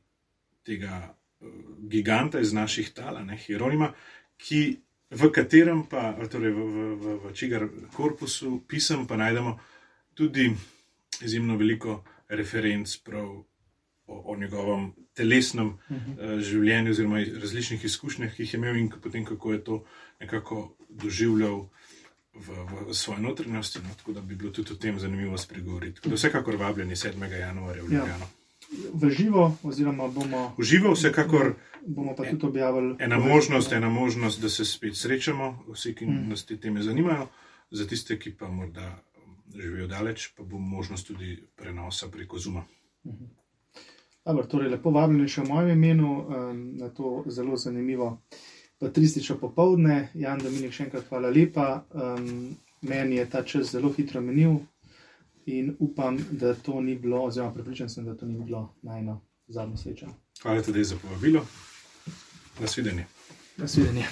tega uh, giganta iz naših tal, Hieronima, ki v katerem pa, torej v, v, v, v čigar korpusu pisem, pa najdemo tudi izjemno veliko referenc prav o, o njegovem telesnem uh -huh. uh, življenju, oziroma različnih izkušnjah, ki jih je imel in potem kako je to nekako doživljal. V, v svoje notranjosti, no, tako da bi bilo tudi o tem zanimivo spregovoriti. Tako da vsekakor vabljeni 7. januarja v ja. Ljubljano. Ja v živo, oziroma bomo. V živo, vsekakor. Bomo pa tudi objavili. Ena možnost, ena možnost, da se spet srečamo, vsi, ki mm. nas te teme zanimajo, za tiste, ki pa morda živijo daleč, pa bo možnost tudi prenosa preko Zuma. -hmm. Dobar, torej, lepo vabljeni še v mojem imenu um, na to zelo zanimivo patristično popovdne. Jan Dominik, še enkrat hvala lepa. Um, meni je ta čas zelo hitro menil, in upam, da to ni bilo, oziroma pripričan sem, da to ni bilo najno zadnjo srečo. Hvala tudi za povabilo. Nasvidenje. Nasvidenje.